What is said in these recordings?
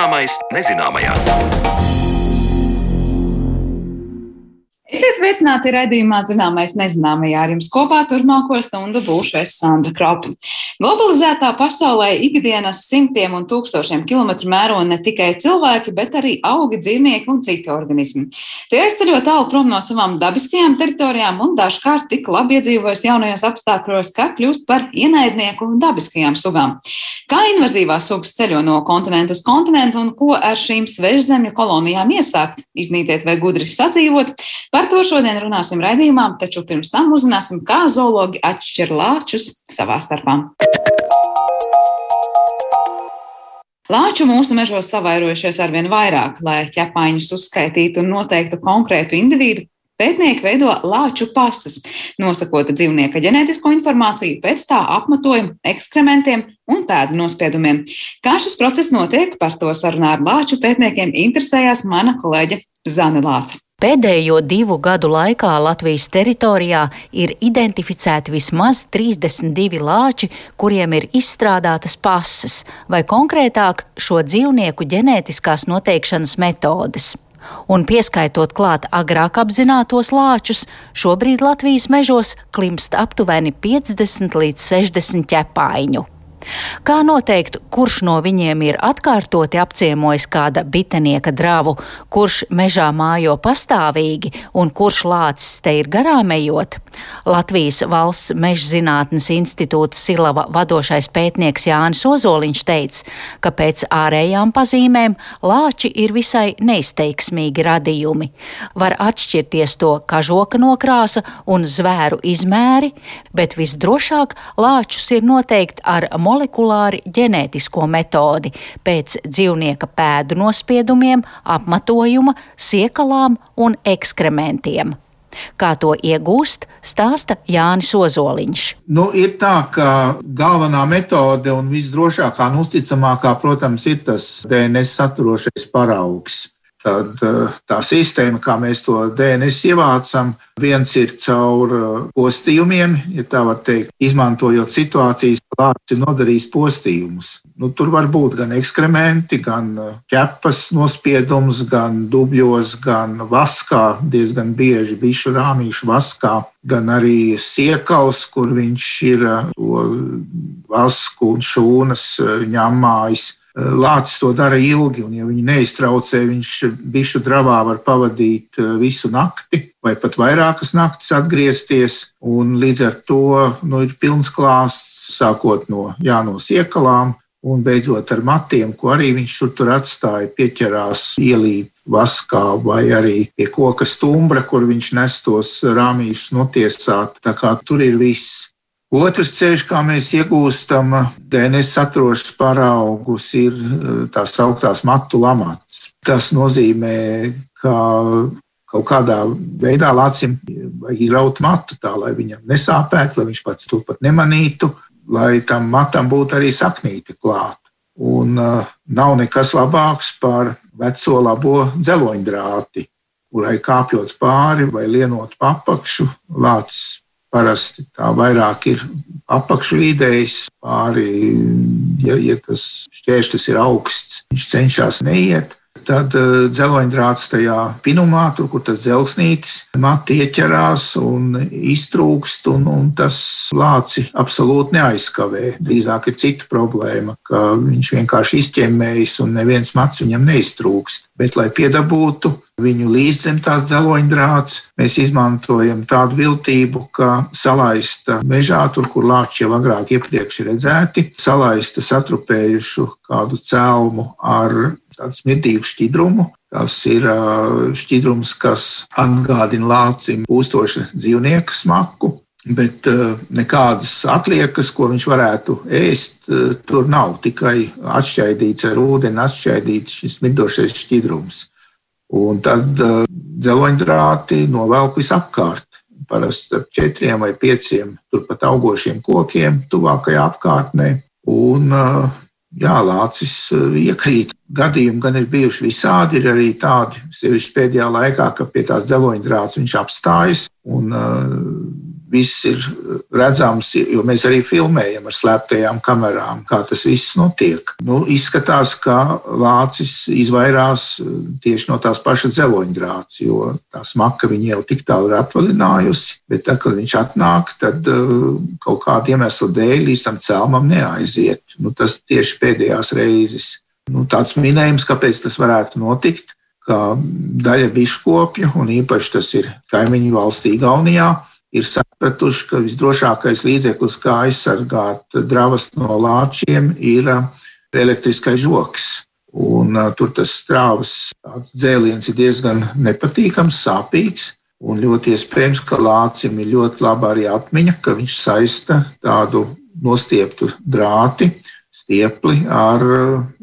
Zināmais nezināmajā. Sveicināti raidījumā Zināmais nezināmajā. Ar jums kopā turpmāko stundu būšu es Sandra Kropa. Globalizētā pasaulē ikdienas simtiem un tūkstošiem kilometru mēro ne tikai cilvēki, bet arī augi, dzīvnieki un citi organismi. Tie aizceļo tālu prom no savām dabiskajām teritorijām un dažkārt tik labi iedzīvojas jaunajos apstākļos, ka kļūst par ienaidnieku dabiskajām sugām. Kā invazīvās sugas ceļo no kontinentu uz kontinentu un ko ar šīm svežzemju kolonijām iesākt, iznītēt vai gudri sadzīvot? Par to šodien runāsim raidījumā, taču pirms tam uzzināsim, kā zoologi atšķir lāčus savā starpā. Lāču mūsu mežos savairojušies arvien vairāk, lai ķepāņus uzskaitītu un noteiktu konkrētu individu. Pētnieki veido lāču pasas, nosakot dzīvnieka ģenētisko informāciju pēc tā apmetojuma, ekskrementiem un pēdu nospiedumiem. Kā šis process notiek, par to sarunā ar lāču pētniekiem interesējās mana kolēģe Zana Lāca. Pēdējo divu gadu laikā Latvijas teritorijā ir identificēti vismaz 32 lāči, kuriem ir izstrādātas pases, vai konkrētāk šo dzīvnieku ģenētiskās noteikšanas metodes. Un pieskaitot klāt agrāk apzinātos lāčus, šobrīd Latvijas mežos klimst aptuveni 50 līdz 60 ķepāņu. Kā noteikt, kurš no viņiem ir atkārtoti apciemojis kāda bitenieka dravu, kurš mežā mājo pastāvīgi un kurš lācis te ir garām ejot? Latvijas valsts meža zinātnes institūta Silava vadošais pētnieks Jānis Ozoliņš teica, ka pēc ārējām pazīmēm lāči ir visai neizteiksmīgi radījumi. Var atšķirties to kažoka nokrāsa un zvēru izmēri, bet visdrošāk lāčus ir noteikt ar molekulāri ģenētisko metodi pēc dzīvnieka pēdu nospiedumiem, apmetojuma, siekalām un ekskrementiem. Kā to iegūst, stāsta Jānis Ozoliņš. Nu, ir tā, ka galvenā metode un visdrošākā un uzticamākā, protams, ir tas DNS saturošais paraugs. Tad eh, tā sistēma, kā mēs to DNS ievācam, viens ir caur eh, postījumiem, ja tā var teikt, izmantojot situācijas, kāds ir nodarījis postījumus. Nu, tur var būt gan ekskrementi, gan eh, ķepas nospiedums, gan dubļos, gan vaskā, diezgan bieži bišu rāmīšu vaskā, gan arī siekals, kur viņš ir to vasku un šūnas ņemājis Lācis to dara ilgi, un, ja viņi neiztraucē, viņš bišu dravā var pavadīt eh, visu nakti, vai pat vairākas naktis atgriezties. Līdz ar to nu, ir pilns klāsts, sākot no, jā, no siekalām un beidzot ar matiem, ko arī viņš tur, tur atstāja, pieķerās ielīt vaskā vai arī pie koka stumbra, kur viņš nes tos rāmīšus notiesāt. Tā kā tur ir viss. Otrs ceļš, kā mēs iegūstam DNS saturošus paraugus, ir eh, tās augtās matu lamāts. Tas nozīmē, ka kaut kādā veidā lācim vajag izraut matu tā, lai viņam nesāpētu, lai viņš pats to pat nemanītu, lai tam matam būtu arī saknīte klāta. Un uh, nav nekas labāks par veco labo dzeloņdrāti, kurai kāpjot pāri vai lienot papakšu, lācis Parasti tā vairāk ir apakšlīdējs, pāri, ja, ja tas šķēršļs ir augsts, viņš cenšas neiet. Tad uh, dzeloņdrāts tajā pinumā, tur, kur tas dzelzsnītis mati ieķerās un iztrūkst, un, un tas lāci absolūti neaizskavē. Drīzāk ir cita problēma, ka viņš vienkārši izķemmējas un neviens mats viņam neiztrūkst. Bet, lai piedabūtu viņu līdz zem tās dzeloņdrāts, mēs izmantojam tādu viltību, ka salaista mežā, tur, kur lāči jau agrāk iepriekš ir redzēti, salaista satrupējušu kādu celmu ar tādu smirdīgu šķidrumu. Tas ir šķidrums, kas atgādina lācim pūstoša dzīvnieka smaku. Bet nekādas atliekas, ko viņš varētu ēst, tur nav. Tikai atšķaidīts ar ūdeni, atšķaidīts šis smirdošais šķidrums. Un tad dzeloņdrāti novelk visapkārt. Parasti ar četriem vai pieciem turpat augošiem kokiem, tuvākajā apkārtnē. Un jā, lācis iekrīt gadījumi gan ir bijuši visādi. Ir arī tādi, sevišķi pēdējā laikā, ka pie tās dzeloņdrāts viņš apstājas un uh, viss ir redzams, jo mēs arī filmējam ar slēptajām kamerām, kā tas viss notiek. Nu, izskatās, ka lācis izvairās tieši no tās pašas dzeloņdrāts, jo tā smaka viņa jau tik tālu ir atvaļinājusi, bet tad, kad viņš atnāk, tad kaut kāda iemesla dēļ līdz tam celmam neaiziet. Nu, tas tieši pēdējās reizes. Nu, tāds minējums, kāpēc tas varētu notikt ka daļa biškopju, un īpaši tas ir kaimiņu valstī Igaunijā, ir sapratuši, ka visdrošākais līdzeklis, kā aizsargāt dravas no lāčiem, ir elektriskais žoks. Un, uh, tur tas strāvas dzēliens ir diezgan nepatīkams, sāpīgs. Un ļoti iespējams, ka lācim ir ļoti laba arī atmiņa, ka viņš saista tādu nostieptu drāti, stiepli ar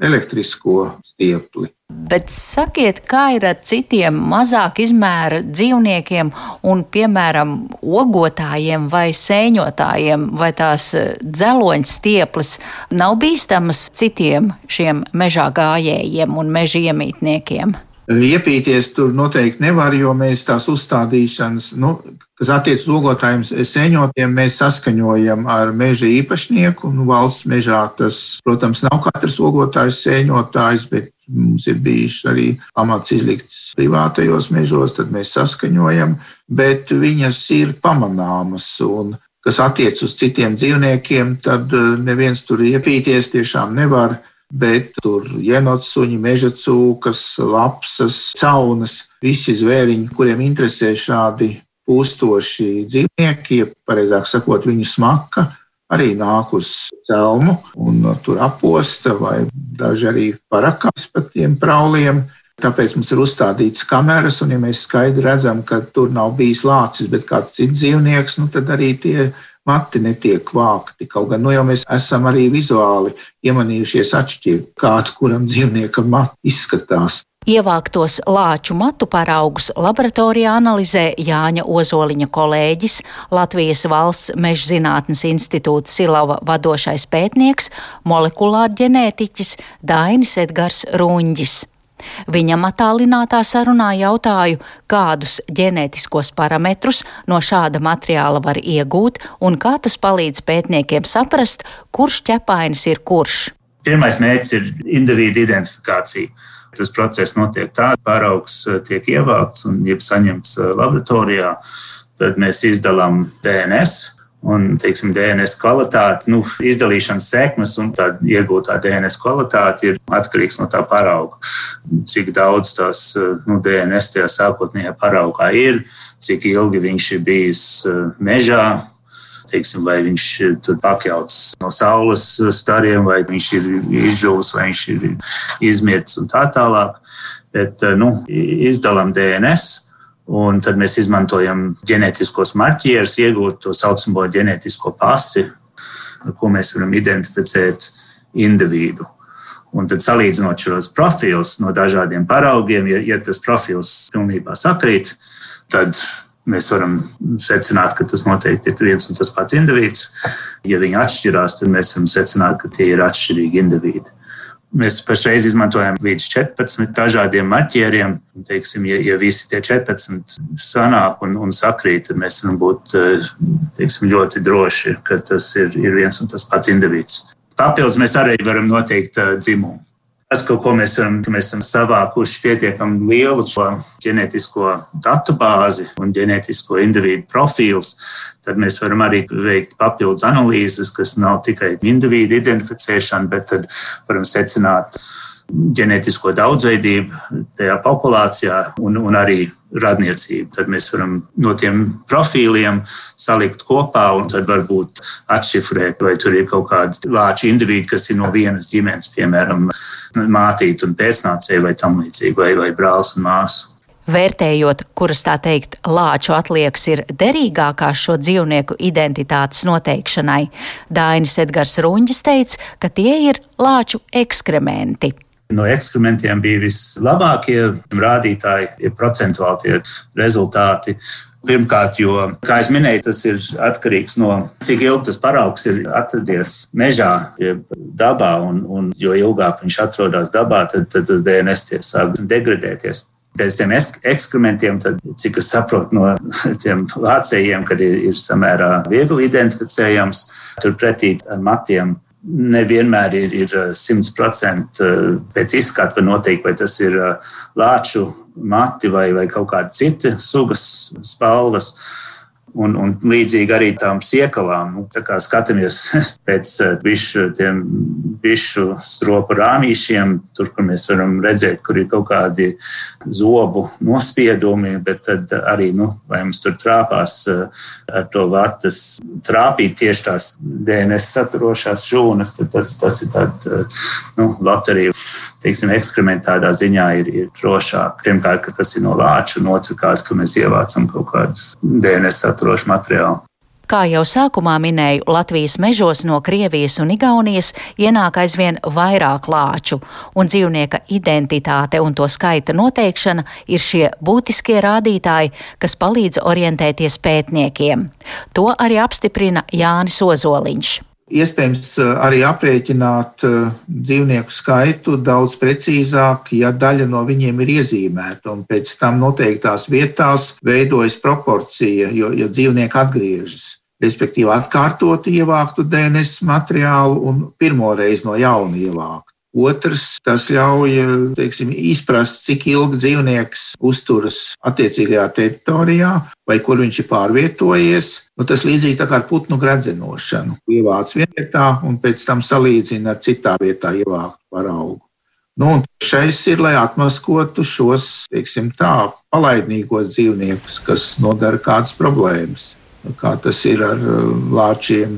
elektrisko stiepli. Bet sakiet, kā ir ar citiem mazāk izmēra dzīvniekiem un, piemēram, ogotājiem vai sēņotājiem, vai tās eh, dzeloņa stieples nav bīstamas citiem šiem mežā gājējiem un meža iemītniekiem? Iepīties tur noteikti nevar, jo mēs tās uzstādīšanas, nu, kas attiecas uz ogotājiem, sēņotiem, mēs saskaņojam ar meža īpašnieku. Nu, valsts mežā tas, protams, nav katrs ogotājs sēņotājs, bet mums ir bijuši arī amats izlikts privātajos mežos, tad mēs saskaņojam, bet viņas ir pamanāmas. Un, kas attiecas uz citiem dzīvniekiem, tad eh, neviens tur iepīties tiešām nevar bet tur jenots suņi, meža cūkas, lapsas, caunas, visi zvēriņi, kuriem interesē šādi pūstoši dzīvnieki, pareizāk sakot, viņu smaka, arī nāk uz celmu un tur aposta vai daži arī parakās pa tiem prauliem. Tāpēc mums ir uzstādītas kameras, un ja mēs skaidri redzam, ka tur nav bijis lācis, bet kāds cits dzīvnieks, nu tad arī tie mati netiek vākti. Kaut gan nu, jau mēs esam arī vizuāli iemanījušies atšķirt, kādu kuram dzīvniekam izskatās. Ievāktos lāču matu paraugus laboratorijā analizē Jāņa Ozoliņa kolēģis, Latvijas valsts meža zinātnes institūta Silava vadošais pētnieks, molekulāra ģenētiķis Dainis Edgars Ruņģis. Viņam attālinātā sarunā jautāju, kādus ģenētiskos parametrus no šāda materiāla var iegūt un kā tas palīdz pētniekiem saprast, kurš ķepainis ir kurš. Pirmais mērķis ir individu identifikācija. Tas process notiek tā, ka paraugs eh, tiek ievākts un saņemts eh, laboratorijā. Tad mēs izdalām DNS, un teiksim, DNS kvalitāte, nu, izdalīšanas sekmes un tā iegūtā DNS kvalitāte ir atkarīgs no tā parauga. Cik daudz tās nu, DNS tajā sākotnējā paraugā ir, cik ilgi viņš ir bijis eh, mežā. Teiksim, vai viņš ir pakauts no saules stariem, vai viņš ir izžuvis, vai viņš ir izmirts un tā tālāk. Bet eh, nu, izdalām DNS Un tad mēs izmantojam ģenētiskos marķierus, iegūt to saucamo ģenētisko pasi, ar ko mēs varam identificēt individu. Un tad salīdzinot šos profilus no dažādiem paraugiem, ja, ja tas profils pilnībā sakrīt, tad mēs varam secināt, ka tas noteikti ir viens un tas pats indivīds. Ja viņi atšķirās, tad mēs varam secināt, ka tie ir atšķirīgi indivīdi. Mēs pašreiz izmantojam līdz 14 dažādiem marķieriem. Teiksim, ja, ja visi tie 14 sanāk un, un sakrīt, tad mēs varam būt eh, teiksim, ļoti droši, ka tas ir, ir viens un tas pats indivīds. Papildus mēs arī varam noteikt uh, dzimumu. Tas, ko mēs esam, mēs esam savākuši pietiekami lielu šo ģenētisko datu bāzi un ģenētisko individu profilus, tad mēs varam arī veikt papildus analīzes, kas nav tikai individu identificēšana, bet tad varam secināt ģenētisko daudzveidību tajā populācijā un, un arī radniecību. Tad mēs varam no tiem profiliem salikt kopā un tad varbūt atšifrēt, vai tur ir kaut kādi lāču individi, kas ir no vienas ģimenes, piemēram, mātīte un pēcnācēji vai tam līdzīgi, vai, vai brālis un māsa. Vērtējot, kuras tā teikt lāču atliekas ir derīgākās šo dzīvnieku identitātes noteikšanai, Dainis Edgars Runģis teica, ka tie ir lāču ekskrementi. No eksperimentiem bija vislabākie rādītāji, ir procentuāli tie rezultāti. Pirmkārt, jo, kā jau minēju, tas ir atkarīgs no cik ilgi tas paraugs ir atradies mežā, dabā, un, un jo ilgāk viņš atrodas dabā, tad, tad tas DNS sāk degradēties. pēc tiem ekskrementiem, tad, cik es saprotu no tiem vācējiem, kad ir, ir samērā viegli identificējams, turpretī ar matiem nevienmēr ir, ir 100% pēc izskata noteikt, vai tas ir lāču mati vai, vai kaut kāda cita sugas spalvas. Un, un līdzīgi arī tām siekalām. Nu, tā kā skatāmies pēc bišu, tiem bišu stropu rāmīšiem, tur, kur mēs varam redzēt, kur ir kaut kādi zobu nospiedumi, bet tad arī, nu, vai mums tur trāpās ar to vatas trāpīt tieši tās DNS saturošās šūnas, tad tas, tas ir tāds, nu, loterija, teiksim, ekskrementā tādā ziņā ir, ir drošāk. Pirmkārt, ka tas ir no lāča, un otrkārt, ka mēs ievācam kaut kādus DNS saturošu materiālu. Kā jau sākumā minēju, Latvijas mežos no Krievijas un Igaunijas ienāk aizvien vairāk lāču, un dzīvnieka identitāte un to skaita noteikšana ir šie būtiskie rādītāji, kas palīdz orientēties pētniekiem. To arī apstiprina Jānis Ozoliņš. Iespējams, arī aprēķināt dzīvnieku skaitu daudz precīzāk, ja daļa no viņiem ir iezīmēta, un pēc tam noteiktās vietās veidojas proporcija, jo, jo dzīvnieki atgriežas. Respektīvi, atkārtot ievāktu DNS materiālu un pirmoreiz no jauna ievāktu. Otrs, tas ļauj teiksim, izprast, cik ilgi dzīvnieks uzturas attiecīgajā teritorijā vai kur viņš ir pārvietojies. Nu, tas līdzīgi kā ar putnu gradzenošanu. Ievāc vietā un pēc tam salīdzina ar citā vietā ievāktu paraugu. Nu, šais ir, lai atmaskotu šos, teiksim tā, palaidnīgos dzīvniekus, kas nodara kādas problēmas. Kā tas ir ar lāčiem,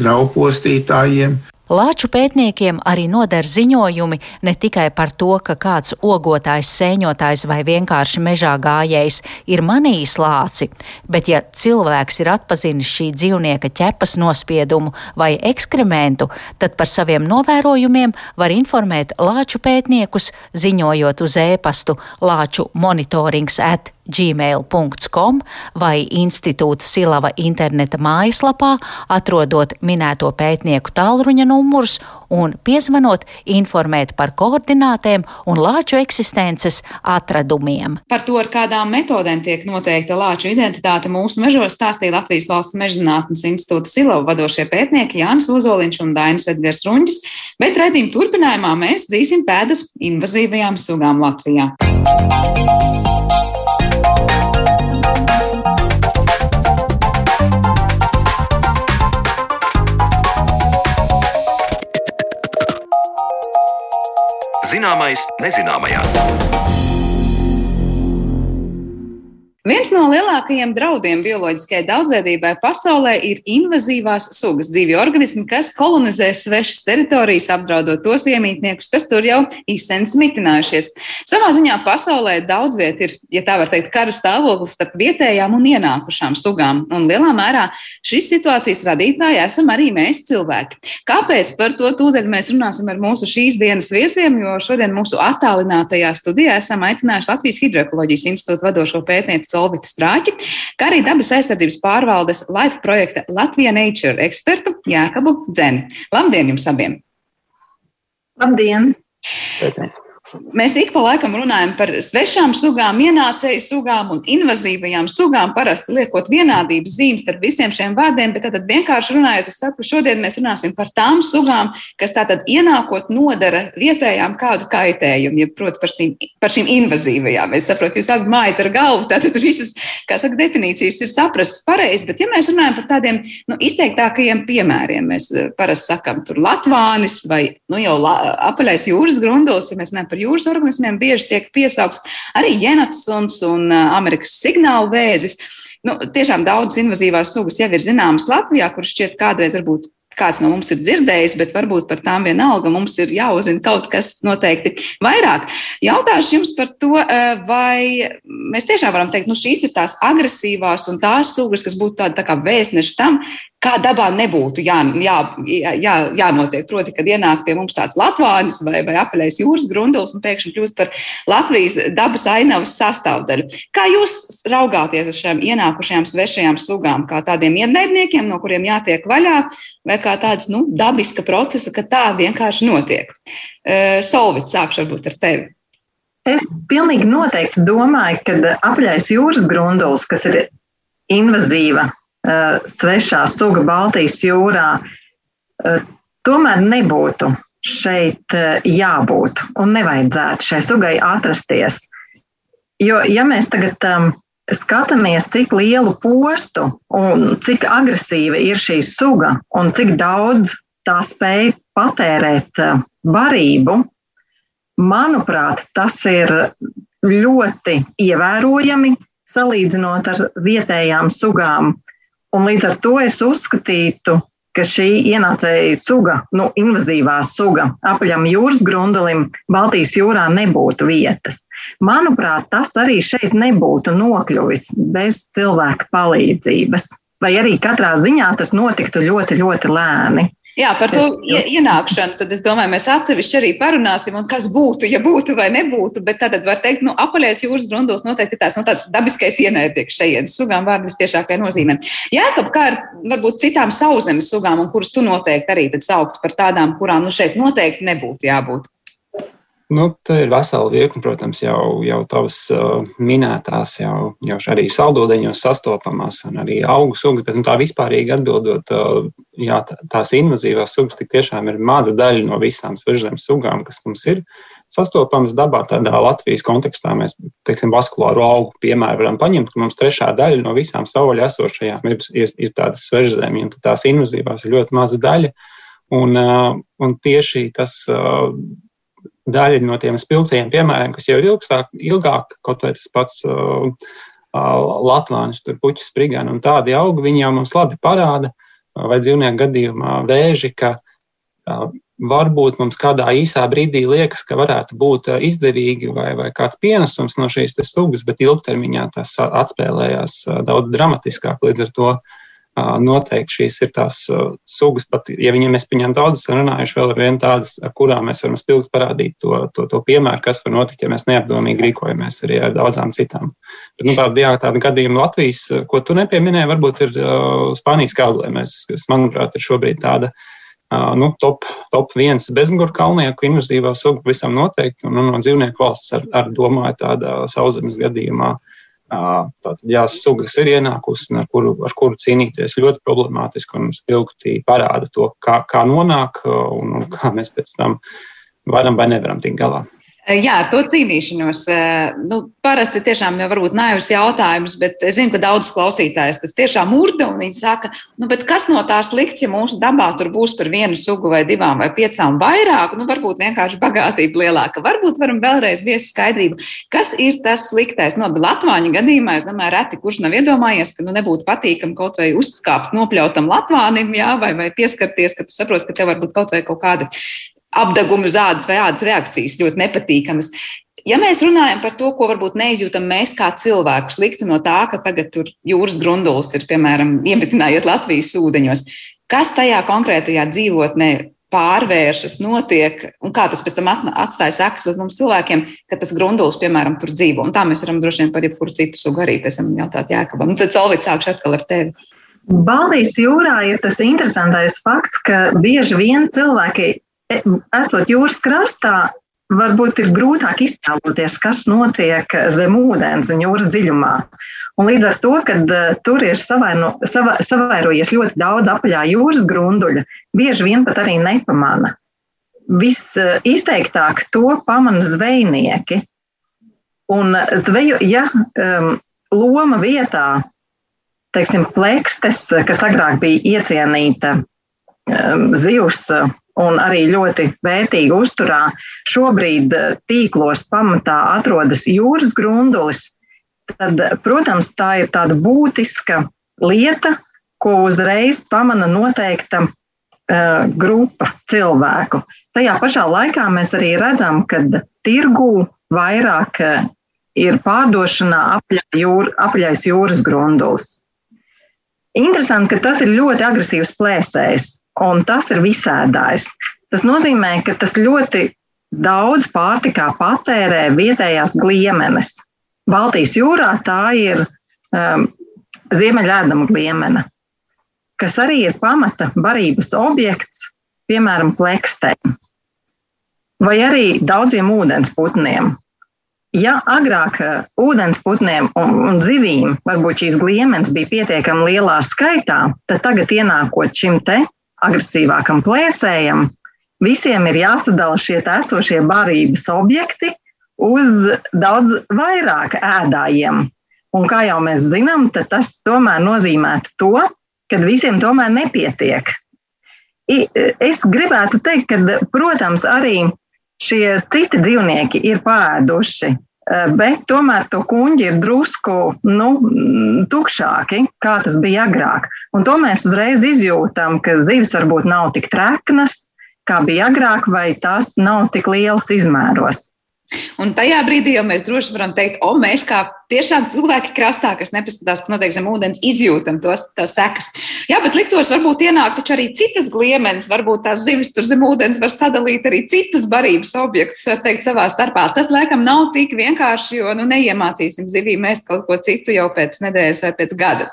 draupostītājiem, Lāču pētniekiem arī noder ziņojumi ne tikai par to, ka kāds ogotājs, sēņotājs vai vienkārši mežā gājējs ir manījis lāci, bet ja cilvēks ir atpazinis šī dzīvnieka ķepas nospiedumu vai ekskrementu, tad par saviem novērojumiem var informēt lāču pētniekus, ziņojot uz ēpastu lāču monitorings at gmail.com vai institūta Silava interneta mājaslapā, atrodot minēto pētnieku tālruņa numurus un piezvanot, informēt par koordinātēm un lāču eksistences atradumiem. Par to, ar kādām metodēm tiek noteikta lāču identitāte mūsu mežos, stāstīja Latvijas valsts mežzinātnes institūta Silava vadošie pētnieki Jānis Ozoliņš un Dainis Edgars Runģis, bet redzījuma turpinājumā mēs dzīsim pēdas invazīvajām sugām Latvijā. Zināmais nezināmajā. Viens no lielākajiem draudiem bioloģiskajai daudzveidībai pasaulē ir invazīvās sugas dzīvi organismi, kas kolonizē svešas teritorijas, apdraudot tos iemītniekus, kas tur jau izsens mitinājušies. Savā ziņā pasaulē daudz viet ir, ja tā var teikt, kara stāvoklis starp vietējām un ienākušām sugām, un lielā mērā šīs situācijas radītāji esam arī mēs cilvēki. Kāpēc par to tūdaļ mēs runāsim ar mūsu šīs dienas viesiem, jo šodien mūsu attālinātajā studijā esam aicinājuši Latvijas Hidroekoloģijas institūta vadošo pētnieku Solvitu Strāķi, kā arī dabas aizsardzības pārvaldes LIFE projekta Latvija Nature ekspertu Jākabu Dzeni. Labdien jums abiem! Labdien! Pēcēc. Mēs ik pa laikam runājam par svešām sugām, ienācēju sugām un invazīvajām sugām, parasti liekot vienādības zīmes starp visiem šiem vārdiem, bet tad vienkārši runājot, es saku, šodien mēs runāsim par tām sugām, kas tātad ienākot nodara vietējām kādu kaitējumu, ja proti par šīm, par šīm invazīvajām. Es saprotu, jūs abi mājat ar galvu, tātad visas, kā saka, definīcijas ir saprastas pareizi, bet ja mēs runājam par tādiem nu, izteiktākajiem piemēriem, mēs eh, parasti sakam tur Latvānis vai nu, jau la, apaļais jūras grunduls, ja mēs runājam par par jūras organismiem bieži tiek piesaukts arī jenatsuns un Amerikas signālu vēzis. Nu, tiešām daudzas invazīvās sugas jau ir zināmas Latvijā, kuras šķiet kādreiz varbūt kāds no mums ir dzirdējis, bet varbūt par tām vienalga mums ir jāuzzina kaut kas noteikti vairāk. Jautāšu jums par to, vai mēs tiešām varam teikt, nu šīs ir tās agresīvās un tās sugas, kas būtu tāda tā kā vēstneši tam, kā dabā nebūtu jā, jā, jā, jānotiek. Proti, kad ienāk pie mums tāds latvānis vai, vai apaļais jūras grunduls un pēkšņi kļūst par Latvijas dabas ainavas sastāvdaļu. Kā jūs raugāties uz šīm ienākušajām svešajām sugām, kā tādiem ienaidniekiem, no kuriem jātiek vaļā, vai kā tāds nu, dabiska procesa, ka tā vienkārši notiek? Uh, Solvits, sākšu varbūt ar tevi. Es pilnīgi noteikti domāju, ka apļais jūras grunduls, kas ir invazīva svešā suga Baltijas jūrā, uh, tomēr nebūtu šeit uh, jābūt un nevajadzētu šai sugai atrasties. Jo, ja mēs tagad um, skatāmies, cik lielu postu un cik agresīva ir šī suga un cik daudz tā spēj patērēt barību, manuprāt, tas ir ļoti ievērojami salīdzinot ar vietējām sugām. Un līdz ar to es uzskatītu, ka šī ienācēja suga, nu, invazīvā suga, apaļam jūras grundalim Baltijas jūrā nebūtu vietas. Manuprāt, tas arī šeit nebūtu nokļuvis bez cilvēka palīdzības. Vai arī katrā ziņā tas notiktu ļoti, ļoti lēni. Jā, par to ienākšanu, tad es domāju, mēs atsevišķi arī parunāsim, un kas būtu, ja būtu vai nebūtu. Bet tad var teikt, nu, apaļais jūras grundos noteikti tās, nu, tāds dabiskais ienaidnieks šeit, sugām vārdu vistiešākajā nozīmē. Jā, kaut kā ar varbūt citām sauszemes sugām, un kuras tu noteikti arī sauktu par tādām, kurām nu šeit noteikti nebūtu jābūt. Nu, tā ir vesela virkne, protams, jau, jau tavas uh, minētās, jau, jau arī saldūdeņos sastopamās, un arī augu sugas, bet nu, tā vispārīgi atbildot, uh, jā, tās invazīvās sugas tik tiešām ir maza daļa no visām svežzemes sugām, kas mums ir sastopamas dabā. Tādā Latvijas kontekstā mēs, teiksim, vaskulāru augu piemēru varam paņemt, ka mums trešā daļa no visām savvaļā esošajām ir, ir, ir tādas svežzemju, un tās invazīvās ir ļoti maza daļa. Un, uh, un tieši tas uh, daļa no tiem spilgtajiem piemēriem, kas jau ir ilgstāk, ilgāk, kaut vai tas pats uh, uh, Latvijas, tur puķis, sprigāni un tādi augi, viņi jau mums labi parāda, uh, vai dzīvnieku gadījumā vēži, ka uh, varbūt mums kādā īsā brīdī liekas, ka varētu būt uh, izdevīgi vai, vai kāds pienesums no šīs sugas, bet ilgtermiņā tas atspēlējās daudz dramatiskāk. Līdz ar to uh, Noteikti šīs ir tās sugas, pat ja viņiem mēs pieņemam daudzas, runājuši vēl ar vienu tādas, ar kurām mēs varam spilgt parādīt to, to, to piemēru, kas var notikt, ja mēs neapdomīgi rīkojamies arī ar daudzām citām. Bet, nu, tāda, jā, tāda gadījuma Latvijas, ko tu nepieminēji, varbūt ir uh, Spānijas kauglēmēs, kas, manuprāt, ir šobrīd tāda uh, nu, top, top viens bezmuguru kalnieku invazīvā suga visam noteikti, un nu, no dzīvnieku valsts ar, ar domāju tādā sauszemes gadījumā. Uh, Tātad, jā, sugas ir ienākusi, ar kuru, ar kuru cīnīties ļoti problemātiski un spilgti parāda to, kā, kā nonāk un, un kā mēs pēc tam varam vai nevaram tikt galā. Jā, ar to cīnīšanos. Nu, parasti tiešām jau varbūt naivs jautājums, bet es zinu, ka daudz klausītājs tas tiešām urda un viņi saka, nu, kas no tā slikts, ja mūsu dabā tur būs par vienu sugu vai divām vai piecām vairāk, nu, varbūt vienkārši bagātība lielāka. Varbūt varam vēlreiz viest skaidrību, kas ir tas sliktais. No nu, Latvāņa gadījumā, es domāju, reti kurš nav iedomājies, ka nu, nebūtu patīkami kaut vai uzkāpt nopļautam Latvānim, jā, vai, vai pieskarties, ka tu saproti, ka tev varbūt kaut vai kaut kāda apgabumu zādas vai ādas reakcijas ļoti nepatīkamas. Ja mēs runājam par to, ko varbūt neizjūtam mēs kā cilvēku, sliktu no tā, ka tagad tur jūras grundulis ir, piemēram, iemetinājies Latvijas ūdeņos, kas tajā konkrētajā dzīvotnē pārvēršas, notiek, un kā tas pēc tam atstāja sekas līdz mums cilvēkiem, ka tas grundulis, piemēram, tur dzīvo. Un tā mēs varam droši vien par jebkuru citu sugu arī pēc tam jautāt Jēkabam. Tad Solvits sākšu atkal ar tevi. Baltijas jūrā ir tas interesantais fakts, ka bieži vien cilvēki esot jūras krastā, varbūt ir grūtāk iztēloties, kas notiek zem ūdens un jūras dziļumā. Un līdz ar to, kad uh, tur ir savaino, sava, savairojies ļoti daudz apaļā jūras grunduļa, bieži vien pat arī nepamana. Visizteiktāk uh, to pamana zvejnieki. Un zveju, ja um, loma vietā, teiksim, plekstes, kas agrāk bija iecienīta um, zivs uh, un arī ļoti vērtīga uzturā. Šobrīd eh, tīklos pamatā atrodas jūras grundulis. Tad, protams, tā ir tāda būtiska lieta, ko uzreiz pamana noteikta uh, grupa cilvēku. Tajā pašā laikā mēs arī redzam, ka tirgū vairāk uh, ir pārdošanā jūr, apaļais jūras grundulis. Interesanti, ka tas ir ļoti agresīvs plēsējs un tas ir visēdājs. Tas nozīmē, ka tas ļoti daudz pārtikā patērē vietējās gliemenes. Baltijas jūrā tā ir um, ziemeļēdama gliemene, kas arī ir pamata barības objekts, piemēram, plekstēm vai arī daudziem ūdensputniem. ja agrāk ūdensputniem un, un zivīm varbūt šīs gliemenes bija pietiekami lielā skaitā, tad tagad ienākot šim te agresīvākam plēsējam, visiem ir jāsadala šie esošie barības objekti uz daudz vairāk ēdājiem. Un kā jau mēs zinām, tas tomēr nozīmē to, ka visiem tomēr nepietiek. Es gribētu teikt, ka, protams, arī šie citi dzīvnieki ir pāēduši, bet tomēr to kuģi ir drusku nu, tukšāki, kā tas bija agrāk. Un to mēs uzreiz izjūtam, ka zivis varbūt nav tik treknas, kā bija agrāk, vai tās nav tik lielas izmēros. Un tajā brīdī jau mēs droši varam teikt, o, mēs kā tiešām cilvēki krastā, kas nepaskatās, kas notiek zem ūdens, izjūtam tos sekas. Jā, bet liktos varbūt ienāk arī citas gliemenes, varbūt tās zivis tur zem ūdens var sadalīt arī citus barības objektus, teikt, savā starpā. Tas, laikam, nav tik vienkārši, jo, nu, neiemācīsim zivīm mēst kaut ko citu jau pēc nedēļas vai pēc gada.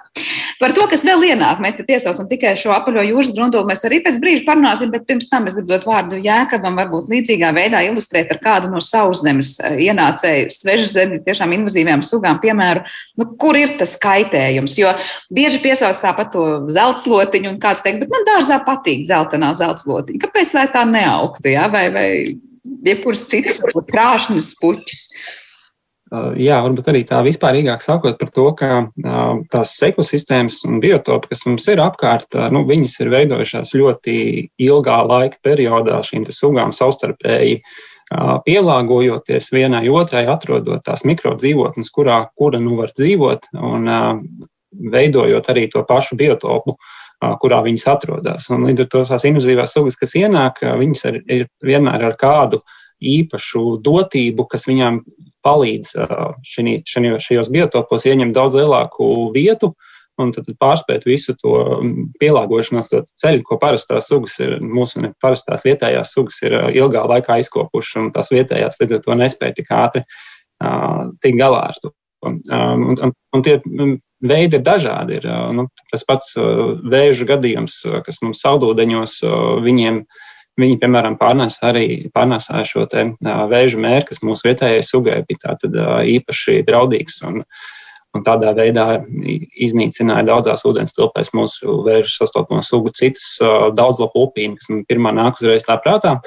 Par to, kas vēl ienāk, mēs te piesaucam tikai šo apaļo jūras grunduli, mēs arī pēc brīža parunāsim, bet pirms tam es gribu dot vārdu Jēkabam, varbūt līdzīgā veidā ilustrēt ar kādu no sauszemes ienācēju svežzemju, tiešām invazīvajām sugām sugām, piemēru, nu, kur ir tas kaitējums. Jo bieži piesauc tāpat to zeltslotiņu, un kāds teikt, bet man dārzā patīk dzeltenā zeltslotiņa. Kāpēc lai tā neaugtu? Ja? Vai, vai jebkuras citas, krāšņas puķis? Jā, varbūt arī tā vispārīgāk sakot par to, ka tās ekosistēmas un biotopi, kas mums ir apkārt, nu, viņas ir veidojušās ļoti ilgā laika periodā šīm sugām savstarpēji uh, pielāgojoties vienai otrai, atrodot tās mikrodzīvotnes, kurā kura nu var dzīvot un veidojot arī to pašu biotopu, kurā viņas atrodas. Un līdz ar to tās invazīvās sugas, kas ienāk, viņas ir, ir vienmēr ar kādu īpašu dotību, kas viņām palīdz šajos biotopos ieņemt daudz lielāku vietu, un tad pārspēt visu to mm, pielāgošanās ceļu, ko parastās sugas ir, mūsu parastās vietējās sugas ir ilgā laikā izkopušas, un tās vietējās līdz ar to nespēja tik ātri uh, tikt galā ar to. Um, un, un, un tie mm, veidi ir dažādi. Ir, nu, tas pats vēža gadījums, kas mums saldūdeņos, viņiem Viņi, piemēram, pārnēsā arī pārnēsāja šo te, vēža mērķi, kas mūsu vietējai sugai bija tātad, uh, īpaši draudīgs. Un, uh, un tādā veidā iznīcināja daudzās ūdens tilpēs mūsu vēža sastopamo sugu citas daudzlapu upīni, kas man pirmā nāk uzreiz tā prātā.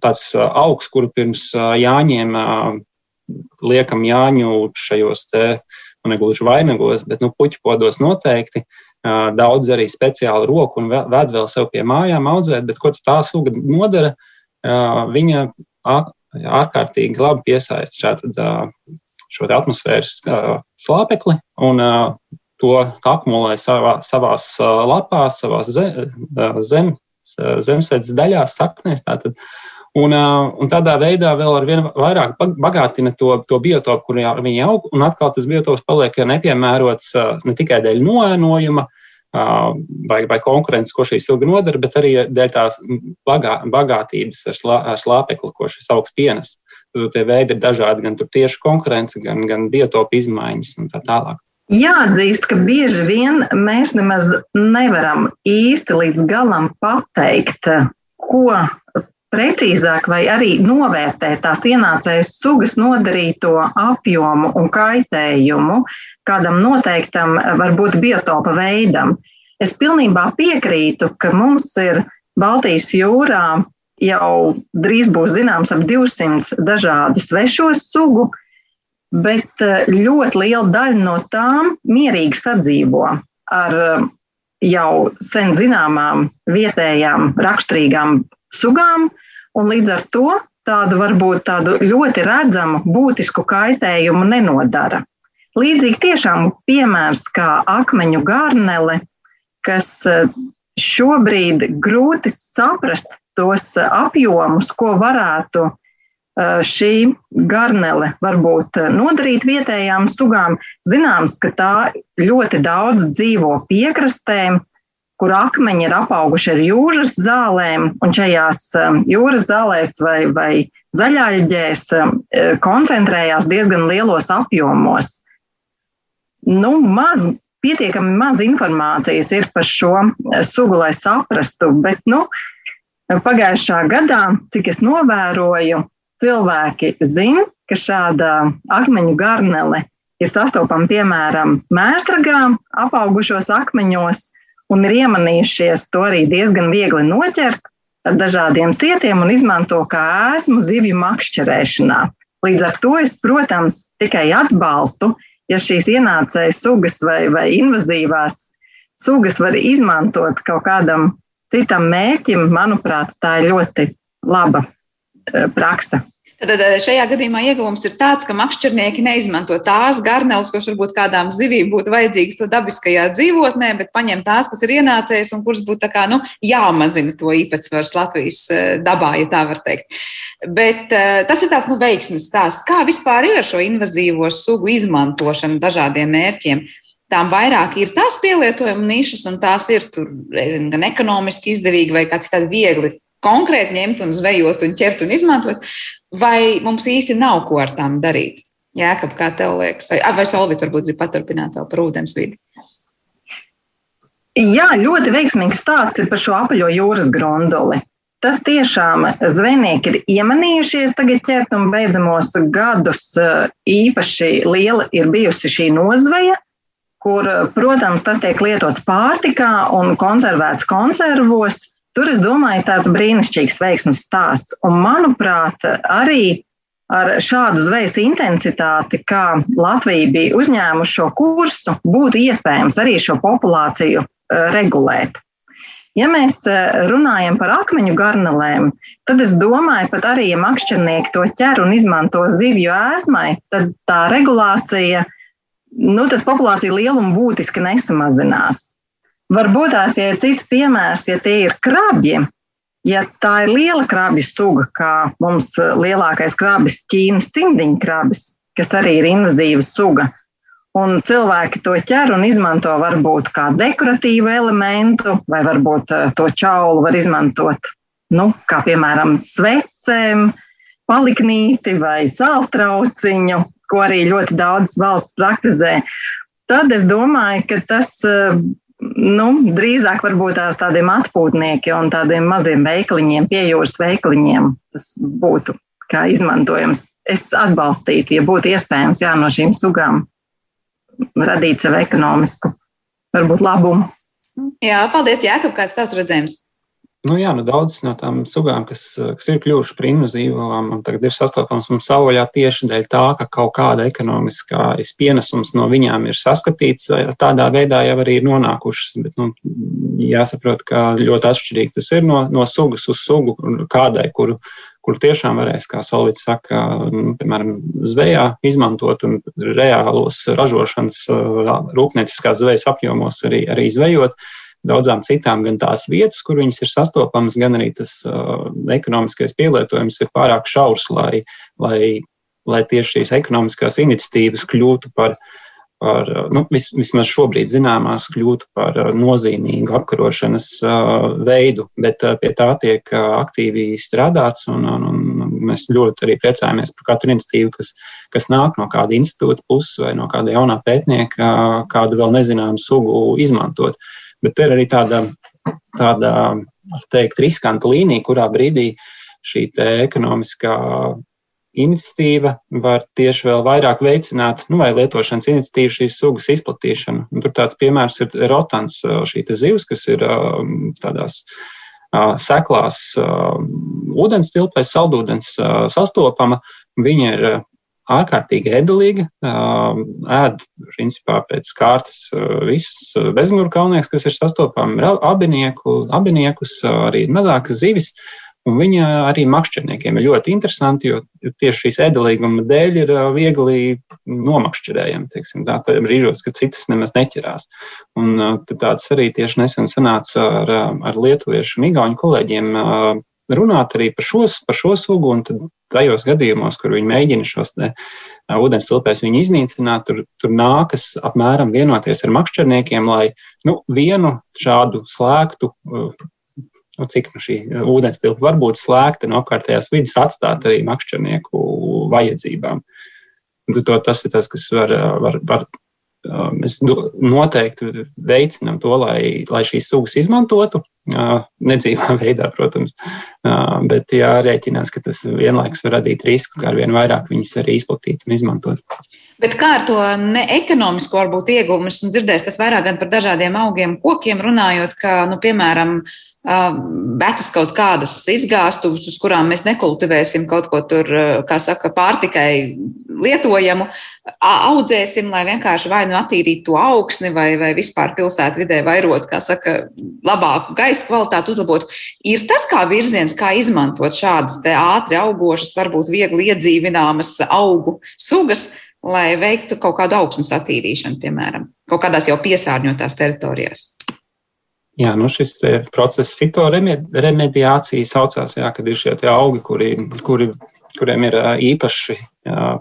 Tāds augs, kuru pirms jāņiem liekam jāņu šajos te, nu negluži vainagos, bet nu puķu podos noteikti. Daudz arī speciāli roku un ved vēl sev pie mājām audzēt, bet ko tā suga nodara? Viņa ārkārtīgi labi piesaista šādu šo atmosfēras slāpekli un to akumulē savā, savās lapās, savās zem, zem, zemesēdzes daļās, saknēs. Tātad. Un, un tādā veidā vēl ar vien vairāk bagātina to, to biotopu, kur viņi aug, un atkal tas biotops paliek nepiemērots ne tikai dēļ noēnojuma vai, vai konkurences, ko šī ilga nodara, bet arī dēļ tās bagā, bagātības ar, slā, ar slāpekli, ko šis augs pienes tie veidi ir dažādi, gan tieši konkurence, gan, gan biotopu izmaiņas un tā tālāk. Jāatzīst, ka bieži vien mēs nemaz nevaram īsti līdz galam pateikt, ko precīzāk vai arī novērtēt tās ienācējas sugas nodarīto apjomu un kaitējumu kādam noteiktam, varbūt biotopa veidam. Es pilnībā piekrītu, ka mums ir Baltijas jūrā jau drīz būs zināms ap 200 dažādu svešo sugu, bet eh, ļoti liela daļa no tām mierīgi sadzīvo ar eh, jau sen zināmām vietējām raksturīgām sugām, un līdz ar to tādu varbūt tādu ļoti redzamu būtisku kaitējumu nenodara. Līdzīgi tiešām piemērs kā akmeņu garnele, kas eh, šobrīd grūti saprast, tos eh, apjomus, ko varētu eh, šī garnele varbūt eh, nodarīt vietējām sugām. Zināms, ka tā ļoti daudz dzīvo piekrastēm, kur akmeņi ir apauguši ar jūras zālēm, un šajās jūras zālēs vai, vai zaļāļģēs koncentrējās diezgan lielos apjomos. Nu, maz, pietiekami maz informācijas ir par šo sugu, lai saprastu, bet nu, Pagājušā gadā, cik es novēroju, cilvēki zina, ka šāda akmeņu garnele ir sastopama piemēram mēsragām, apaugušos akmeņos, un ir iemanījušies to arī diezgan viegli noķert ar dažādiem sietiem un izmanto kā ēsmu zivju makšķerēšanā. Līdz ar to es, protams, tikai atbalstu, ja šīs ienācējas sugas vai, vai invazīvās sugas var izmantot kaut kādam citam mērķim, manuprāt, tā ir ļoti laba eh, praksa. Tad eh, šajā gadījumā ieguvums ir tāds, ka makšķernieki neizmanto tās garneles, kas varbūt kādām zivīm būtu vajadzīgas to dabiskajā dzīvotnē, bet paņem tās, kas ir ienācējas un kuras būtu kā, nu, jāmazina to īpatsvars Latvijas eh, dabā, ja tā var teikt. Bet tas ir tāds nu, veiksmes stāsts. Kā vispār ir ar šo invazīvo sugu izmantošanu dažādiem mērķiem? Tām vairāk ir tās pielietojuma nišas, un tās ir tur, nezinu, gan ekonomiski izdevīgi vai kāds tāds viegli konkrēti ņemt un zvejot un ķert un izmantot, vai mums īsti nav ko ar tām darīt? Jēkab, kā tev liekas? Vai, vai Solvit varbūt grib paturpināt vēl par ūdensvidi? Jā, ļoti veiksmīgs stāsts ir par šo apaļo jūras grunduli. Tas tiešām zvejnieki ir iemanījušies tagad ķert un beidzamos gadus īpaši liela ir bijusi šī nozveja, kur, protams, tas tiek lietots pārtikā un konservēts konservos. Tur, es domāju, tāds brīnišķīgs veiksmes stāsts. Un, manuprāt, arī ar šādu zvejas intensitāti, kā Latvija bija uzņēmuši šo kursu, būtu iespējams arī šo populāciju regulēt. Ja mēs runājam par akmeņu garnelēm, tad es domāju, pat arī, ja makšķernieki to ķer un izmanto zivju ēsmai, tad tā regulācija, nu, tas populācija lieluma būtiski nesamazinās. Varbūt tās, ja ir cits piemērs, ja tie ir krabji, ja tā ir liela krabju suga, kā mums lielākais krabis, Ķīnas cimdiņa krabis, kas arī ir invazīva suga, un cilvēki to ķer un izmanto varbūt kā dekoratīvu elementu, vai varbūt eh, to čaulu var izmantot, nu, kā piemēram svecēm, paliknīti vai sālstrauciņu, ko arī ļoti daudz valsts praktizē. Tad es domāju, ka tas eh, nu, drīzāk varbūt tās tādiem atpūtniekiem un tādiem maziem veikliņiem, piejūras veikliņiem tas būtu kā izmantojams. Es atbalstītu, ja būtu iespējams jā, no šīm sugām radīt sev ekonomisku, varbūt labumu. Jā, paldies, Jākab, kāds tavs redzējums? Nu, jā, nu, daudzas no tām sugām, kas, kas ir kļuvušas par invazīvām, tagad ir sastopamas mums savvaļā tieši dēļ tā, ka kaut kāda ekonomiskais pienesums no viņām ir saskatīts, tādā veidā jau arī ir nonākušas. Bet, nu, jāsaprot, ka ļoti atšķirīgi tas ir no, no sugas uz sugu, kādai, kuru, kur tiešām varēs, kā Solvits saka, nu, piemēram, zvejā izmantot un reālos ražošanas rūpnieciskās zvejas apjomos arī, arī zvejot daudzām citām, gan tās vietas, kur viņas ir sastopamas, gan arī tas uh, ekonomiskais pielietojums ir pārāk šaurs, lai, lai, lai tieši šīs ekonomiskās iniciatīvas kļūtu par, par nu, vis, vismaz šobrīd zināmās, kļūtu par nozīmīgu apkarošanas uh, veidu, bet uh, pie tā tiek uh, aktīvi strādāts, un, un, un mēs ļoti arī priecājamies par katru iniciatīvu, kas, kas nāk no kāda institūta puses vai no kāda jaunā pētnieka, kādu vēl nezināmu sugu izmantot. Uh, Bet ir arī tāda, tāda teikt, riskanta līnija, kurā brīdī šī ekonomiskā iniciatīva var tieši vēl vairāk veicināt, nu, vai lietošanas iniciatīvu šīs sugas izplatīšanu. Un tur tāds piemērs ir rotans, šī zivs, kas ir tādās seklās ūdens tilpēs, saldūdens sastopama. Viņa ir ārkārtīgi ēdelīga, ēd principā pēc kārtas visus bezmuguru kalnieks, kas ir sastopami, abinieku, abiniekus, arī mazākas zivis. Un viņa arī makšķerniekiem ir ļoti interesanti, jo tieši šīs ēdelīguma dēļ ir viegli nomakšķerējami. Teiksim, tā brīžos, kad citas nemaz neķerās. Un tāds arī tieši nesen sanāca ar, ar lietuviešu un igauņu kolēģiem runāt arī par, šos, par šo sugu. Tad tajos gadījumos, kur viņi mēģina šos te, uh, ūdens tilpēs iznīcināt, tur, tur nākas apmēram vienoties ar makšķerniekiem, lai nu, vienu šādu slēgtu. Uh, nu, cik nu šī ūdens tilpa var būt slēgta no apkārtējās vidas, atstāt arī makšķernieku vajadzībām. To, tas ir tas, kas var, var, var mēs noteikti veicinām to, lai, lai šīs sugas izmantotu. Nedzīvā veidā, protams, bet jārēķinās, ka tas vienlaikus var radīt risku, kā ar vien vairāk viņas arī izplatīt un izmantot. Bet kā ar to neekonomisko varbūt ieguvumu? Esmu dzirdējis tas vairāk gan par dažādiem augiem, kokiem runājot, ka, nu, piemēram, vecas kaut kādas izgāstuves, uz kurām mēs nekultivēsim kaut ko tur, kā saka, pārtikai lietojamu, audzēsim, lai vienkārši vai nu attīrītu to augsni, vai, vai vispār pilsētu vidē vairot, kā saka, labāku gaisa kvalitāti uzlabot. Ir tas kā virziens, kā izmantot šādas ātri augošas, varbūt viegli iedzīvināmas augu sugas, lai veiktu kaut kādu augsnes attīrīšanu, piemēram, kaut kādās jau piesārņotās teritorijās. Jā, nu šis process fitoremediācija saucās, jā, kad ir šie augi, kuri, kuri kuriem ir īpaši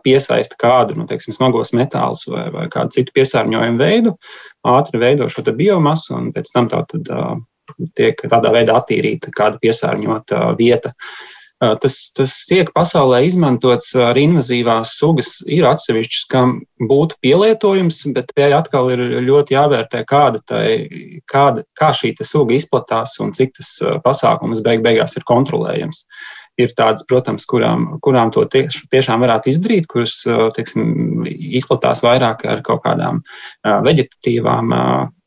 piesaista kādu nu, teiksim, smagos metālus vai, vai kādu citu piesārņojumu veidu, ātri veido šo biomasu un pēc tam tā tad, tiek tādā veidā attīrīta kāda piesārņota vieta. Tas, tas tiek pasaulē izmantots ar invazīvās sugas. Ir atsevišķas, kam būtu pielietojums, bet te atkal ir ļoti jāvērtē, kāda tai, kāda, kā šī suga izplatās un cik tas pasākums beig beigās ir kontrolējams. Uh, ir tādas, protams, kurām, kurām to tieš, tiešām varētu izdarīt, kuras teiksim, izplatās vairāk ar kaut kādām veģetatīvām,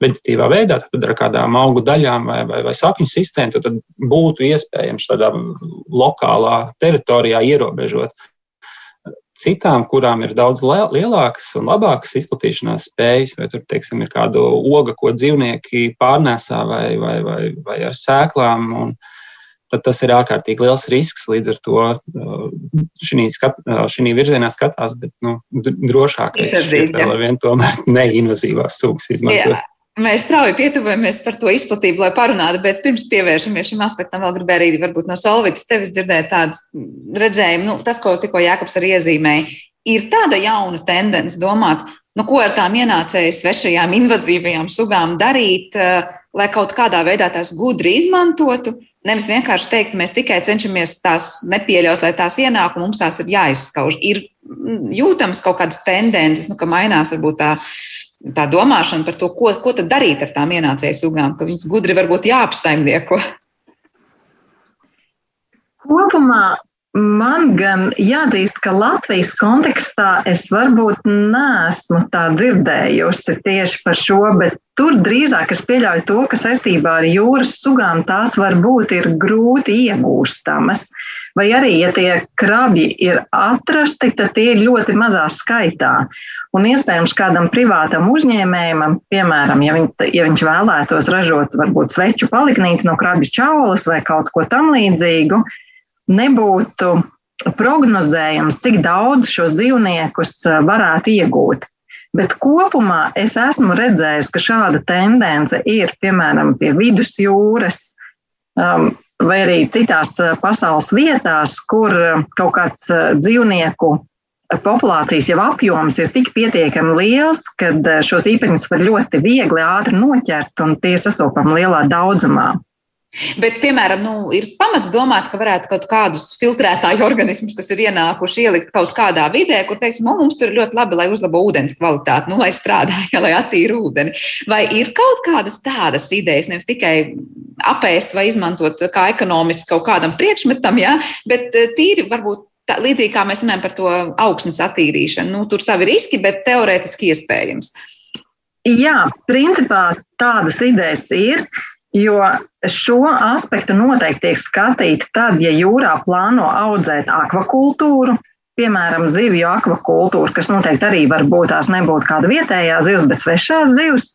veģetatīvā veidā, tad ar kādām augu daļām vai, vai, vai sakņu sistēmu, tad būtu iespējams tādā lokālā teritorijā ierobežot. Citām, kurām ir daudz lielākas un labākas izplatīšanās spējas, vai tur, teiksim, ir kāda oga, ko dzīvnieki pārnēsā vai, vai, vai, vai ar sēklām. Un, uh, tad tas ir ārkārtīgi liels risks. Līdz ar to uh, šī, skat, uh, virzienā skatās, bet nu, drošākais ir vēl vien tomēr neinvazīvās sugas izmantot. Jā. Mēs strauji pietuvojamies par to izplatību, lai parunātu, bet pirms pievēršamies šim aspektam, vēl gribēju arī varbūt no Solvītas tevis dzirdēt tādas redzējumu, nu, tas, ko tikko Jākaps arī iezīmēja, ir tāda jauna tendence domāt, nu, ko ar tām ienācēju svešajām invazīvajām sugām darīt, uh, lai kaut kādā veidā tās gudri izmantotu, Nevis vienkārši teikt, mēs tikai cenšamies tās nepieļaut, lai tās ienāk, un mums tās ir jāizskauž. Ir mm, jūtams kaut kādas tendences, nu, ka mainās varbūt tā, tā domāšana par to, ko, ko tad darīt ar tām ienācēju sugām, ka viņas gudri varbūt jāapsaimnieko. Kopumā Man gan jāatzīst, ka Latvijas kontekstā es varbūt neesmu tā dzirdējusi tieši par šo, bet tur drīzāk es pieļauju to, ka saistībā ar jūras sugām tās varbūt ir grūti iegūstamas. Vai arī, ja tie krabi ir atrasti, tad tie ir ļoti mazā skaitā. Un iespējams, kādam privātam uzņēmējam, piemēram, ja, viņ, ja viņš vēlētos ražot varbūt sveču paliknīti no krabju čaulas vai kaut ko tam līdzīgu, nebūtu prognozējams, cik daudz šos dzīvniekus eh, varētu iegūt. Bet kopumā es esmu redzējis, ka šāda tendence ir piemēram pie vidusjūras um, vai arī citās eh, pasaules vietās, kur eh, kaut kāds dzīvnieku populācijas jau apjoms ir tik pietiekami liels, ka šos īpaņus var ļoti viegli, ātri noķert un tie sastopami lielā daudzumā. Bet, piemēram, nu, ir pamats domāt, ka varētu kaut kādus filtrētāju organismus, kas ir ienākuši, ielikt kaut kādā vidē, kur, teiksim, o, mums tur ir ļoti labi, lai uzlabo ūdens kvalitāti, nu, lai strādāja, lai attīra ūdeni. Vai ir kaut kādas tādas idejas, nevis tikai apēst vai izmantot kā ekonomiski kaut kādam priekšmetam, ja, bet eh, tīri varbūt tā, līdzīgi kā mēs runājam par to augsnes attīrīšanu. Nu, tur savi riski, bet teorētiski iespējams. Jā, principā tādas idejas ir. Jo šo aspektu noteikti tiek skatīti tad, ja jūrā plāno audzēt akvakultūru, piemēram, zivju akvakultūru, kas noteikti arī var būt tās nebūtu kāda vietējā zivs, bet svešās zivs.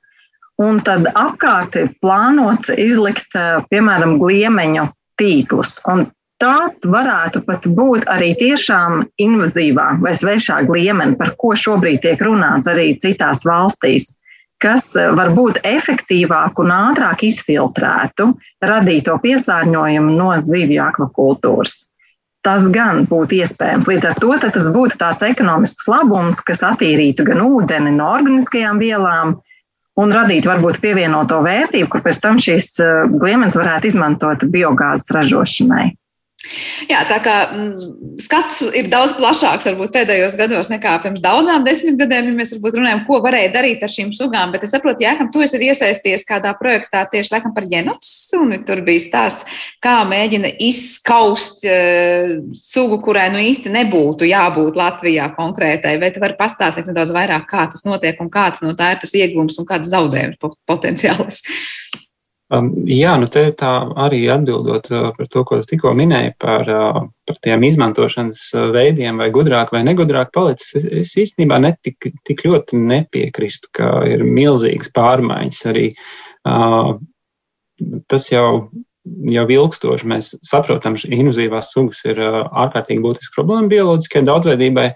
Un tad apkārt ir plānots izlikt, piemēram, gliemeņu tīklus. Un tā varētu pat būt arī tiešām invazīvā vai svešā gliemene, par ko šobrīd tiek runāts arī citās valstīs kas eh, var būt efektīvāk un ātrāk izfiltrētu radīto piesārņojumu no zivju akvakultūras. Tas gan būtu iespējams. Līdz ar to tas būtu tāds ekonomisks labums, kas attīrītu gan ūdeni no organiskajām vielām un radītu varbūt pievienoto vērtību, kur pēc tam šīs eh, gliemenes varētu izmantot biogāzes ražošanai. Jā, tā kā mm, skats ir daudz plašāks varbūt pēdējos gados nekā pirms daudzām desmit gadiem, ja mēs varbūt runājam, ko varēja darīt ar šīm sugām. Bet es saprotu, Jākam, tu esi iesaisties kādā projektā tieši laikam par ģenotsuni. Tur bija stāsts, kā mēģina izskaust uh, sugu, kurai nu īsti nebūtu jābūt Latvijā konkrētai. Vai tu vari pastāstīt nedaudz vairāk, kā tas notiek un kāds no tā ir tas iegūms un kāds zaudējums potenciālais? Um, jā, nu te tā arī atbildot uh, par to, ko tikko minēji par, uh, par tiem izmantošanas uh, veidiem, vai gudrāk vai negudrāk palicis, es, es īstenībā netik, tik ļoti nepiekrīstu, ka ir milzīgas pārmaiņas arī. Tas jau, jau ilgstoši mēs saprotam, ka invazīvās sugas ir ārkārtīgi būtiska problēma bioloģiskajai daudzveidībai,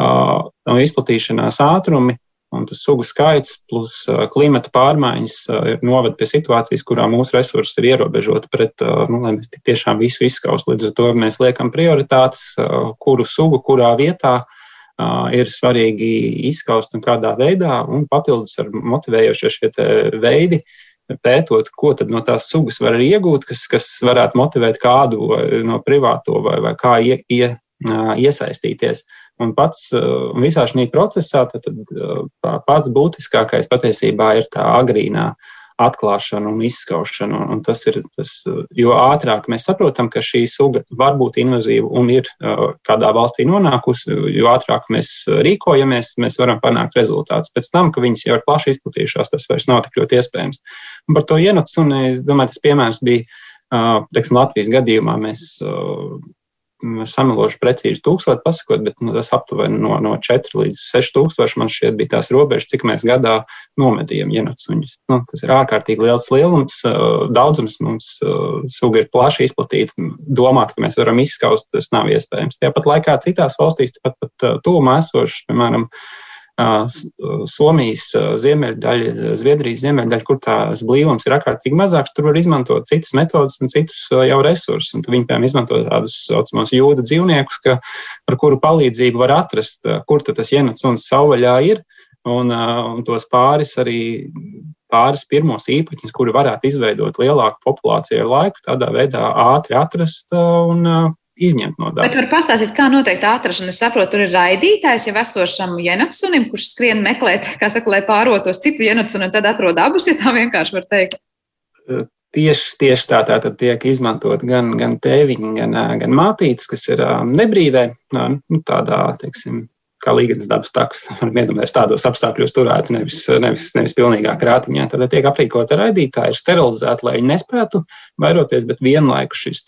no izplatīšanās ātrumi Un tas sugu skaits plus uh, klimata pārmaiņas uh, noved pie situācijas, kurā mūsu resursi ir ierobežoti pret, uh, nu, lai mēs tiešām visu izskaust. Līdz ar to mēs liekam prioritātes, kuru sugu, kurā vietā ir svarīgi izskaust un kādā veidā, un papildus ar motivējošie šie veidi pētot, ko tad no tās sugas var iegūt, kas, kas varētu motivēt kādu no privāto vai, vai kā ie, ie, iesaistīties. Un pats visā šī procesā tad, tad, pats būtiskākais patiesībā ir tā agrīnā atklāšana un izskaušana. Un tas ir tas, jo ātrāk mēs saprotam, ka šī suga var būt invazīva un ir kādā valstī nonākusi, jo ātrāk mēs rīkojamies, mēs varam panākt rezultātus. Pēc tam, ka viņas jau ir plaši izplatījušās, tas vairs nav tik ļoti iespējams. Un par to ienācu, un es domāju, tas piemērs bija. Teiksim, Latvijas gadījumā mēs samilošu precīzi tūkstoši pasakot, bet nu, tas aptuveni no, no 4 līdz 6 tūkstoši man šķiet bija tās robežas, cik mēs gadā nomedījam jenotsuņus. Nu, tas ir ārkārtīgi liels lielums, daudzums mums suga ir plaši izplatīta. Domāt, ka mēs varam izskaust, tas nav iespējams. Tāpat laikā citās valstīs, pat, pat tūmā esošas, piemēram, Somijas ziemeļdaļa, Zviedrijas ziemeļdaļa, kur tās blīvums ir ārkārtīgi mazāks, tur var izmantot citas metodas un citus jau resursus. Viņi, piemēram, izmanto tādus saucamos jūda dzīvniekus, ka, ar kuru palīdzību var atrast, kur tas ienāc un savvaļā ir. Un, un tos pāris arī pāris pirmos īpaņus, kuri varētu izveidot lielāku populāciju ar laiku, tādā veidā ātri atrast un izņemt no dabas. Bet var pastāstīt, kā notiek tā atrašana. Es saprotu, tur ir raidītājs jau esošam jenapsunim, kurš skrien meklēt, kā saka, lai pārotos citu jenapsunu un tad atrod abus, ja tā vienkārši var teikt. Tieši, tieši tā, tā tad tiek izmantot gan, gan tēviņi, gan, gan mātītes, kas ir nebrīvē, nu, tādā, teiksim, kā līgas dabas taks. Varam iedomāties tādos apstākļos turētu, nevis, nevis, nevis pilnīgā krātiņā. Tad tiek aprīkota raidītāji, ir sterilizēti, lai viņi nespētu vairoties, bet vienlaikus šis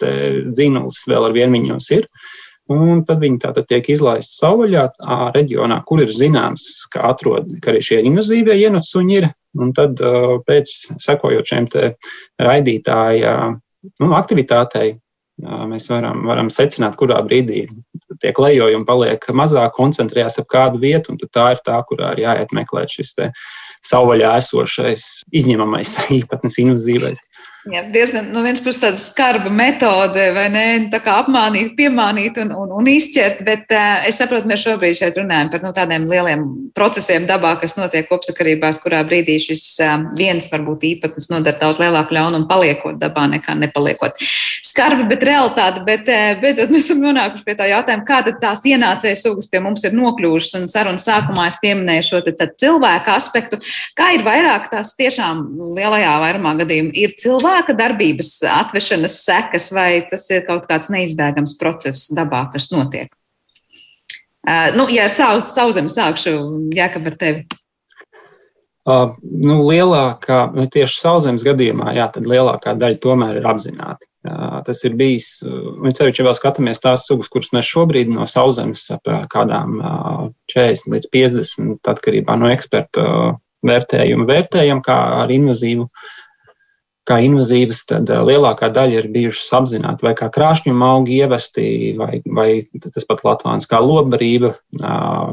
dzīnulis vēl ar vienu viņos ir. Un tad viņi tātad tiek izlaisti savvaļā reģionā, kur ir zināms, ka, atrod, ka arī šie invazīvie ienācumi ir. Un tad pēc sekojot šiem raidītāju nu, aktivitātei, mēs varam, varam secināt, kurā brīdī tie klejojumi paliek mazāk, koncentrējas ap kādu vietu, un tā ir tā, kurā ir jāiet meklēt šis savvaļā esošais izņemamais īpatnes invazīvais. Jā, diezgan no vienas puses tāda skarba metode, vai ne? Tā kā apmānīt, piemānīt un, un, un izķert, bet uh, es saprotu, mēs šobrīd šeit runājam par nu, tādiem lieliem procesiem dabā, kas notiek kopsakarībās, kurā brīdī šis uh, viens varbūt īpatnes nodara daudz lielāku ļaunumu paliekot dabā nekā nepaliekot. Skarbi, bet realitāte, bet uh, beidzot mēs esam nonākuši pie tā jautājuma, kā tad tās ienācējas sugas pie mums ir nokļuvušas, un sarunas sākumā es pieminēju šo tad, tad cilvēku aspektu, kā ir vairāk tās tiešām lielajā vairumā gadījumu ir cilvēki cilvēka darbības atvešanas sekas, vai tas ir kaut kāds neizbēgams process dabā, kas notiek? Uh, nu, ja ar savu, savu zemi sākšu, Jākab, ar tevi. Uh, nu, lielākā, nu, tieši sauszemes gadījumā, jā, tad lielākā daļa tomēr ir apzināti. Uh, tas ir bijis, un ceļš, ja vēl skatāmies tās sugas, kuras mēs šobrīd no sauszemes ap kādām uh, 40 līdz 50, atkarībā no eksperta vērtējuma vērtējam, kā ar invazīvu uh, kā invazīvas, tad lielākā daļa ir bijušas apzināti vai kā krāšņuma augi ievesti, vai, vai tas pat latvāns kā lobarība,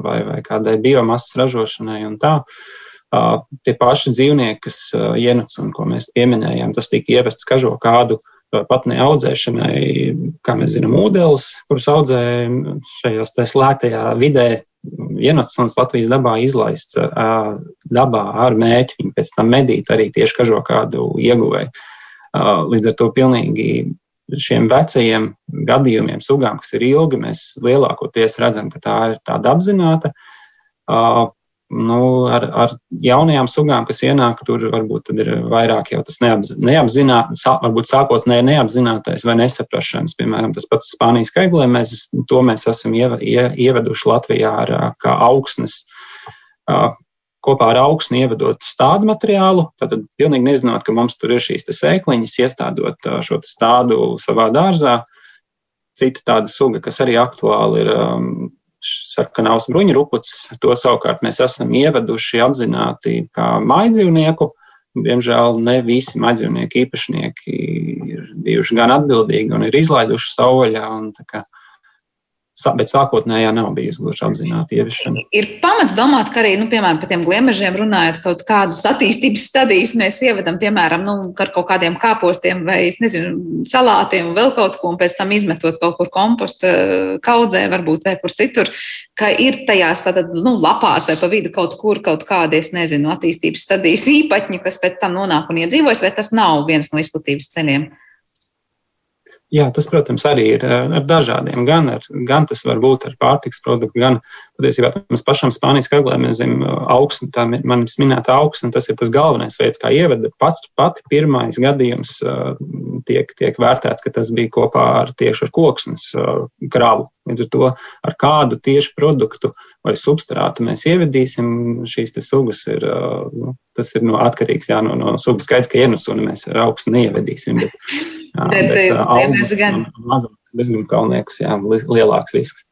vai, vai kādai biomasas ražošanai un tā. Tie paši dzīvnieki, kas ienac un ko mēs pieminējām, tas tika ievests kažo kādu patnē audzēšanai, kā mēs zinām, ūdens, kurus audzē šajos slēgtajā vidē, ienācums Latvijas dabā izlaists dabā ar mēķi, viņi pēc tam medīt arī tieši kažo kādu ieguvēju. Līdz ar to pilnīgi šiem vecajiem gadījumiem, sugām, kas ir ilgi, mēs lielākoties redzam, ka tā ir tāda apzināta. Nu, ar, ar jaunajām sugām, kas ienāk, tur varbūt ir vairāk jau tas neapzināts, varbūt sākotnēji neapzinātais vai nesaprašanas. Piemēram, tas pats Spānijas kaiglē, mēs to mēs esam ieveduši Latvijā ar kā augsnes kopā ar augstu ievedot stādu materiālu. Tad pilnīgi nezinot, ka mums tur ir šīs sēkliņas, iestādot šo stādu savā dārzā. Cita tāda suga, kas arī aktuāli ir sarkanās bruņuruputs, to savukārt mēs esam ieveduši apzināti kā mājdzīvnieku. Diemžēl ne visi mājdzīvnieku īpašnieki ir bijuši gan atbildīgi un ir izlaiduši savvaļā. Un, kā, bet sākotnējā nav bijusi gluži apzināta ieviešana. Ir pamats domāt, ka arī, nu, piemēram, par tiem gliemežiem runājot, kaut kādas attīstības stadijas mēs ievedam, piemēram, nu, ar kaut kādiem kāpostiem vai, nezinu, salātiem un vēl kaut ko, un pēc tam izmetot kaut kur komposta kaudzē, varbūt vai kur citur, ka ir tajās tātad, nu, lapās vai pa vidu kaut kur kaut kādi, es nezinu, attīstības stadijas īpaņi, kas pēc tam nonāk un iedzīvojas, vai tas nav viens no izplatības ceļiem? Jā, tas, protams, arī ir eh, ar dažādiem. Gan, ar, gan tas var būt ar pārtiks produktu, gan patiesībā mēs pašam Spānijas kaglē mēs zinām augstu, tā manis minēta augsts, un tas ir tas galvenais veids, kā ievada. Pats pati pirmais gadījums uh, tiek, tiek vērtēts, ka tas bija kopā ar tieši ar koksnes uh, kravu. Līdz ar to, ar kādu tieši produktu vai substrātu mēs ievedīsim, šīs sugas ir, uh, nu, tas ir no atkarīgs jā, no, no sugas skaits, ka ienusuni mēs ar augstu neievedīsim. Bet, Jā, bet, bet ja augus, gan... mazāks bezgumkalnieks, jā, lielāks risks.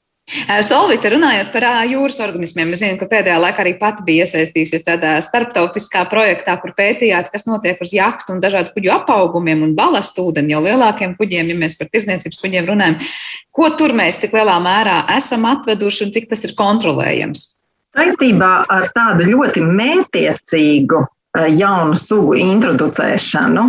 Solvita, runājot par jūras organismiem, es zinu, ka pēdējā laikā arī pati bija iesaistījusies tādā starptautiskā projektā, kur pētījāt, kas notiek uz jahtu un dažādu kuģu apaugumiem un balastu ūdeni jau lielākiem kuģiem, ja mēs par tirdzniecības kuģiem runājam. Ko tur mēs cik lielā mērā esam atveduši un cik tas ir kontrolējams? Saistībā ar tādu ļoti mētiecīgu jaunu sugu introducēšanu,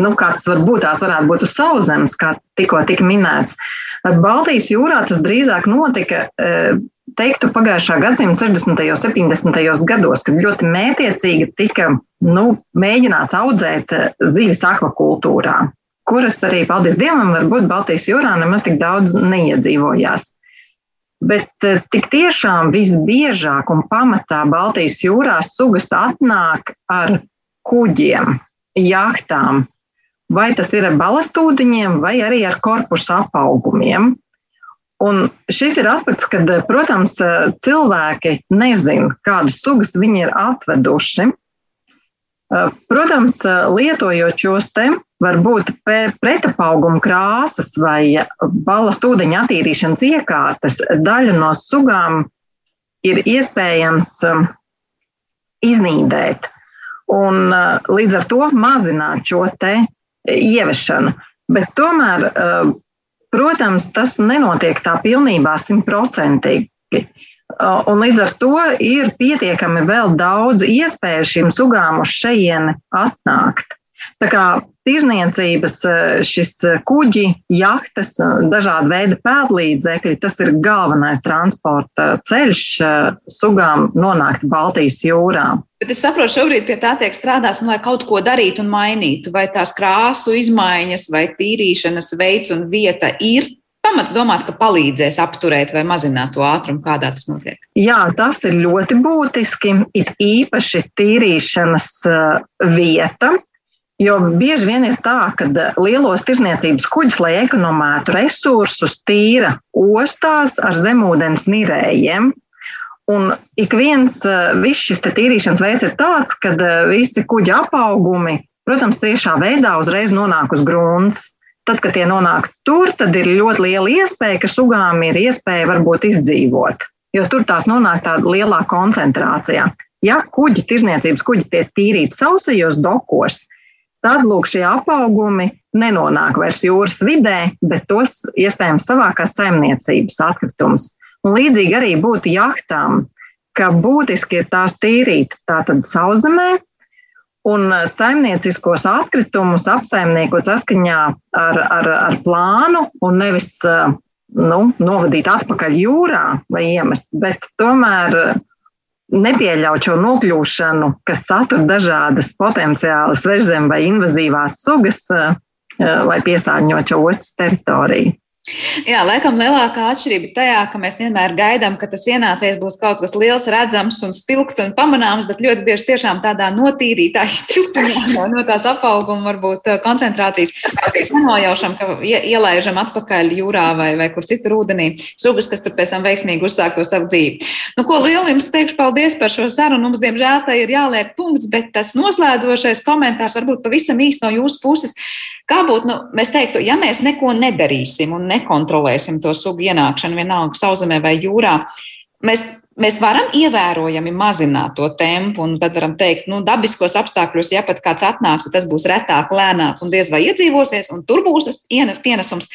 nu, kā tas var būt, tās varētu būt uz sauszemes, kā tikko tika minēts. Baltijas jūrā tas drīzāk notika, eh, teiktu, pagājušā gadsimta 60. un 70. gados, kad ļoti mētiecīgi tika nu, mēģināts audzēt eh, zivis akvakultūrā, kuras arī, paldies Dievam, varbūt Baltijas jūrā nemaz tik daudz neiedzīvojās. Bet eh, tik tiešām visbiežāk un pamatā Baltijas jūrā sugas atnāk ar kuģiem, jahtām, vai tas ir ar balastūdeņiem, vai arī ar korpusu apaugumiem. Un šis ir aspekts, kad, protams, cilvēki nezina, kādas sugas viņi ir atveduši. Eh, protams, lietojot šos te varbūt pretapauguma krāsas vai balas ūdeņa attīrīšanas iekārtas, daļu no sugām ir iespējams iznīdēt. Un līdz ar to mazināt šo te ieviešanu. Bet tomēr, uh, protams, tas nenotiek tā pilnībā simtprocentīgi. Uh, un līdz ar to ir pietiekami vēl daudz iespēju šīm sugām uz šejieni atnākt. Tā kā tirzniecības, eh, šis eh, kuģi, jahtas, eh, dažādi veidi pēdlīdzekļi, tas ir galvenais transporta ceļš sugām nonākt Baltijas jūrā. Bet es saprotu, šobrīd pie tā tiek strādāts, un, lai kaut ko darītu un mainītu, vai tās krāsu izmaiņas, vai tīrīšanas veids un vieta ir pamats domāt, ka palīdzēs apturēt vai mazināt to ātrumu, kādā tas notiek? Jā, tas ir ļoti būtiski. It īpaši tīrīšanas vieta, Jo bieži vien ir tā, ka eh, lielos tirzniecības kuģus, lai ekonomētu resursus, tīra ostās ar zemūdens nirējiem. Un ik viens, eh, viss šis tīrīšanas veids ir tāds, ka eh, visi kuģa apaugumi, protams, tiešā veidā uzreiz nonāk uz grunts. Tad, kad tie nonāk tur, tad ir ļoti liela iespēja, ka sugām ir iespēja varbūt izdzīvot, jo tur tās nonāk tādā lielā koncentrācijā. Ja kuģi, tirzniecības kuģi tiek tīrīti sausajos dokos, tad lūk, šie apaugumi nenonāk vairs jūras vidē, bet tos iespējams savākās saimniecības atkritumus. Un līdzīgi arī būtu jahtām, ka būtiski ir tās tīrīt tātad sauszemē un saimnieciskos atkritumus apsaimniekot saskaņā ar, ar, ar plānu un nevis nu, novadīt atpakaļ jūrā vai iemest, bet tomēr nepieļaut šo nokļūšanu, kas satur dažādas potenciālas svežzem vai invazīvās sugas, eh, lai piesārņotu šo ostas teritoriju. Jā, laikam lielākā atšķirība tajā, ka mēs vienmēr gaidām, ka tas ienācējs būs kaut kas liels, redzams un spilgts un pamanāms, bet ļoti bieži tiešām tādā notīrītā šķirtumā no, tās apauguma varbūt eh, koncentrācijas nenojaušam, ka ielaižam atpakaļ jūrā vai, vai kur citur ūdenī sugas, kas tur pēc tam veiksmīgi uzsāk to savu dzīvi. Nu, ko lielu jums teikšu paldies par šo sarunu. Mums, diemžēl, tā ir jāliek punkts, bet tas noslēdzošais komentārs varbūt pavisam īsti no jūsu puses. Kā būtu, nu, mēs teiktu, ja mēs neko nedarīsim un nekontrolēsim to sugu ienākšanu vienalga sauszemē vai jūrā, mēs, mēs varam ievērojami mazināt to tempu, tad varam teikt, nu, dabiskos apstākļos, ja pat kāds atnāks, tas būs retāk, lēnāk un diez vai iedzīvosies, un tur būs pienesums.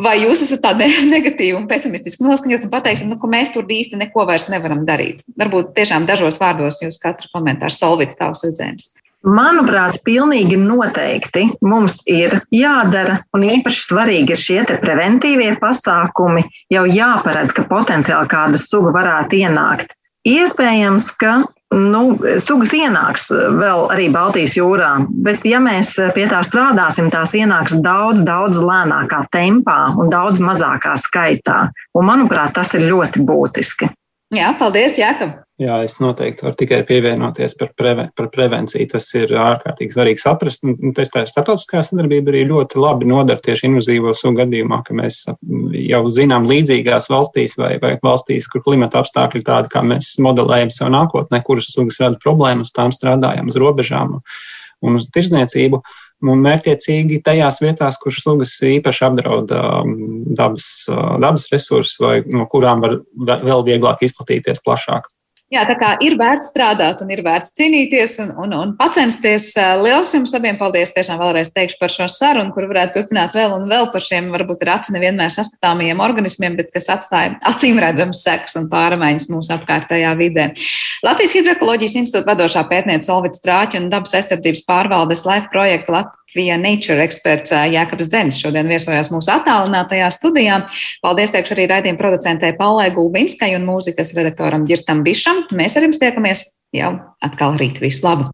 Vai jūs esat tādi negatīvi un pesimistiski noskaņot un pateiksim, nu, ka mēs tur īsti neko vairs nevaram darīt? Varbūt tiešām dažos vārdos jūs katru komentāru solvīt tavs redzējums. Manuprāt, pilnīgi noteikti mums ir jādara, un īpaši svarīgi ir šie preventīvie pasākumi. Jau jāparedz, ka potenciāli kāda suga varētu ienākt. Iespējams, ka nu, sugas ienāks vēl arī Baltijas jūrā, bet ja mēs pie tā strādāsim, tās ienāks daudz, daudz lēnākā tempā un daudz mazākā skaitā. Un, manuprāt, tas ir ļoti būtiski. Jā, paldies, Jākab! Jā, es noteikti varu tikai pievienoties par, preve, par prevenciju. Tas ir ārkārtīgi svarīgi saprast. Un tas tā starptautiskā sadarbība arī ļoti labi nodara tieši invazīvo sugu gadījumā, ka mēs jau zinām līdzīgās valstīs vai, vai valstīs, kur klimata apstākļi tādi, kā mēs modelējam sev nākotnē, kuras sugas rada problēmas, tām strādājam uz robežām un uz tirzniecību. Un mērķiecīgi tajās vietās, kur sugas īpaši apdraud um, dabas, uh, dabas resursus, vai no kurām var vēl vieglāk izplatīties plašāk. Jā, tā kā ir vērts strādāt un ir vērts cīnīties un, un, un pacensties. Liels jums abiem paldies tiešām vēlreiz teikšu par šo sarunu, kur varētu turpināt vēl un vēl par šiem varbūt ar aci nevienmēr saskatāmajiem organismiem, bet kas atstāja acīm redzams sekas un pārmaiņas mūsu apkārtējā vidē. Latvijas Hidrokoloģijas institūta vadošā pētniece Olvita Strāķa un dabas aizsardzības pārvaldes LIFE projekta Latvija Nature eksperts Jākaps Dzenis šodien viesojās mūsu attālinātajā studijā. Paldies teikšu arī raidījuma producentei Paulai Gulbinskai un mūzikas redaktoram Girtam Bišam tiešām mēs ar jums tiekamies jau atkal rīt. Visu labu!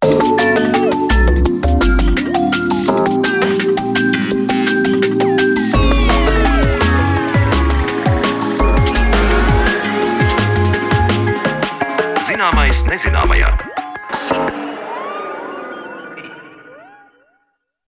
Zināmais nezināmajā.